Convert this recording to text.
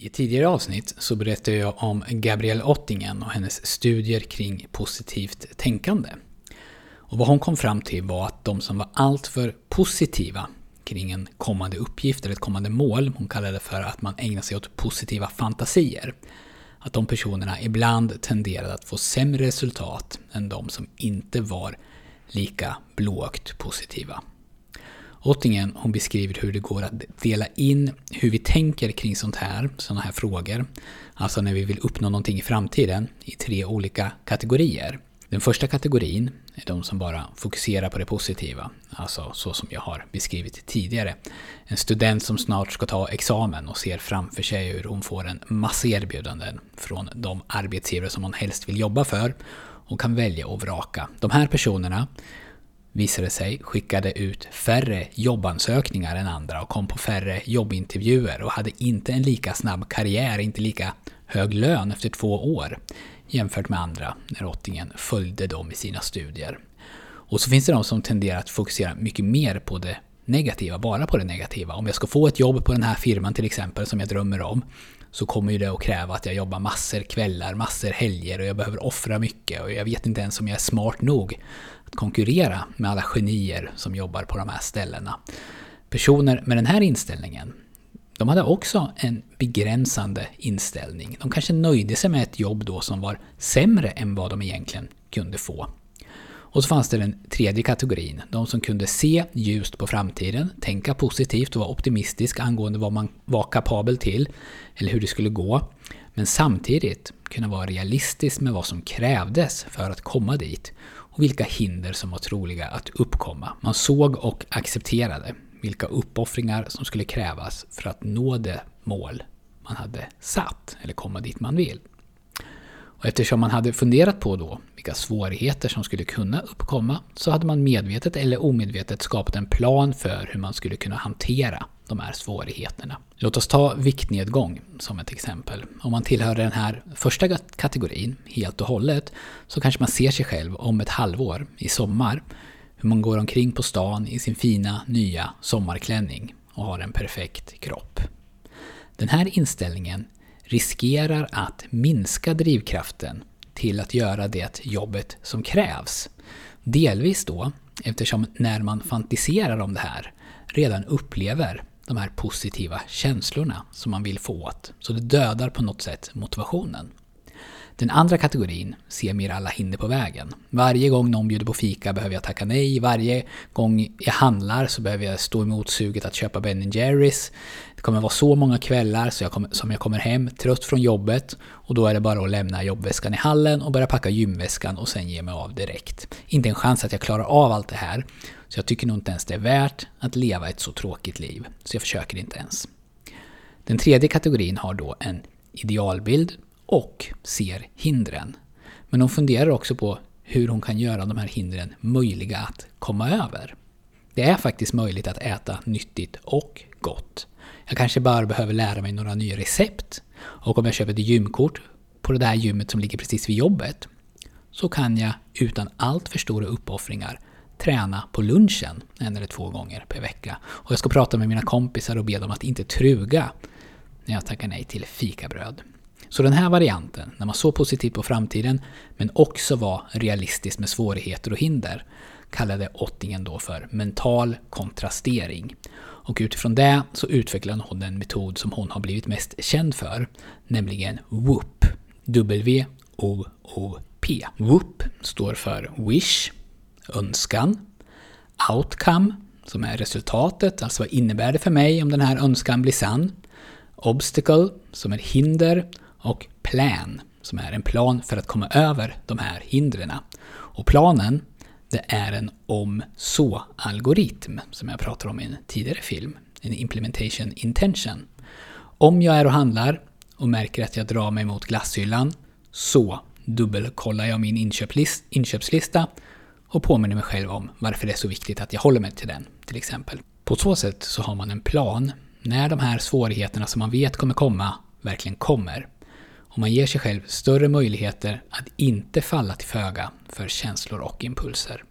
I ett tidigare avsnitt så berättade jag om Gabrielle Ottingen och hennes studier kring positivt tänkande. Och vad hon kom fram till var att de som var alltför positiva kring en kommande uppgift eller ett kommande mål, hon kallade det för att man ägnar sig åt positiva fantasier, att de personerna ibland tenderade att få sämre resultat än de som inte var lika blåögt positiva. Ottingen hon beskriver hur det går att dela in hur vi tänker kring sånt här, sådana här frågor, alltså när vi vill uppnå någonting i framtiden, i tre olika kategorier. Den första kategorin är de som bara fokuserar på det positiva, alltså så som jag har beskrivit tidigare. En student som snart ska ta examen och ser framför sig hur hon får en massa erbjudanden från de arbetsgivare som hon helst vill jobba för och kan välja och vraka. De här personerna visade sig skickade ut färre jobbansökningar än andra och kom på färre jobbintervjuer och hade inte en lika snabb karriär, inte lika hög lön efter två år jämfört med andra när Ottingen följde dem i sina studier. Och så finns det de som tenderar att fokusera mycket mer på det negativa, bara på det negativa. Om jag ska få ett jobb på den här firman till exempel som jag drömmer om så kommer ju det att kräva att jag jobbar massor kvällar, massor helger och jag behöver offra mycket och jag vet inte ens om jag är smart nog att konkurrera med alla genier som jobbar på de här ställena. Personer med den här inställningen, de hade också en begränsande inställning. De kanske nöjde sig med ett jobb då som var sämre än vad de egentligen kunde få. Och så fanns det den tredje kategorin, de som kunde se ljust på framtiden, tänka positivt och vara optimistisk angående vad man var kapabel till, eller hur det skulle gå, men samtidigt kunna vara realistisk med vad som krävdes för att komma dit och vilka hinder som var troliga att uppkomma. Man såg och accepterade vilka uppoffringar som skulle krävas för att nå det mål man hade satt, eller komma dit man vill. Och eftersom man hade funderat på då vilka svårigheter som skulle kunna uppkomma så hade man medvetet eller omedvetet skapat en plan för hur man skulle kunna hantera de här svårigheterna. Låt oss ta viktnedgång som ett exempel. Om man tillhör den här första kategorin helt och hållet så kanske man ser sig själv om ett halvår i sommar hur man går omkring på stan i sin fina nya sommarklänning och har en perfekt kropp. Den här inställningen riskerar att minska drivkraften till att göra det jobbet som krävs. Delvis då eftersom när man fantiserar om det här redan upplever de här positiva känslorna som man vill få åt. Så det dödar på något sätt motivationen. Den andra kategorin ser mer alla hinder på vägen. Varje gång någon bjuder på fika behöver jag tacka nej. Varje gång jag handlar så behöver jag stå emot suget att köpa Ben Jerrys. Det kommer vara så många kvällar så jag kommer, som jag kommer hem trött från jobbet och då är det bara att lämna jobbväskan i hallen och börja packa gymväskan och sen ge mig av direkt. Inte en chans att jag klarar av allt det här. Så jag tycker nog inte ens det är värt att leva ett så tråkigt liv. Så jag försöker inte ens. Den tredje kategorin har då en idealbild och ser hindren. Men hon funderar också på hur hon kan göra de här hindren möjliga att komma över. Det är faktiskt möjligt att äta nyttigt och gott. Jag kanske bara behöver lära mig några nya recept. Och om jag köper ett gymkort på det där gymmet som ligger precis vid jobbet så kan jag utan allt för stora uppoffringar träna på lunchen en eller två gånger per vecka. Och jag ska prata med mina kompisar och be dem att inte truga när jag tackar nej till fikabröd. Så den här varianten, när man såg positivt på framtiden men också var realistisk med svårigheter och hinder, kallade Ottingen då för mental kontrastering. Och utifrån det så utvecklade hon den metod som hon har blivit mest känd för, nämligen WOOP. W-O-O-P. WOOP står för Wish, önskan, Outcome, som är resultatet, alltså vad innebär det för mig om den här önskan blir sann, Obstacle, som är hinder, och plan, som är en plan för att komma över de här hindren. Och planen, det är en om-så-algoritm som jag pratade om i en tidigare film, en implementation intention. Om jag är och handlar och märker att jag drar mig mot glasshyllan så dubbelkollar jag min inköpslista och påminner mig själv om varför det är så viktigt att jag håller mig till den, till exempel. På så sätt så har man en plan när de här svårigheterna som man vet kommer komma verkligen kommer och man ger sig själv större möjligheter att inte falla till föga för känslor och impulser.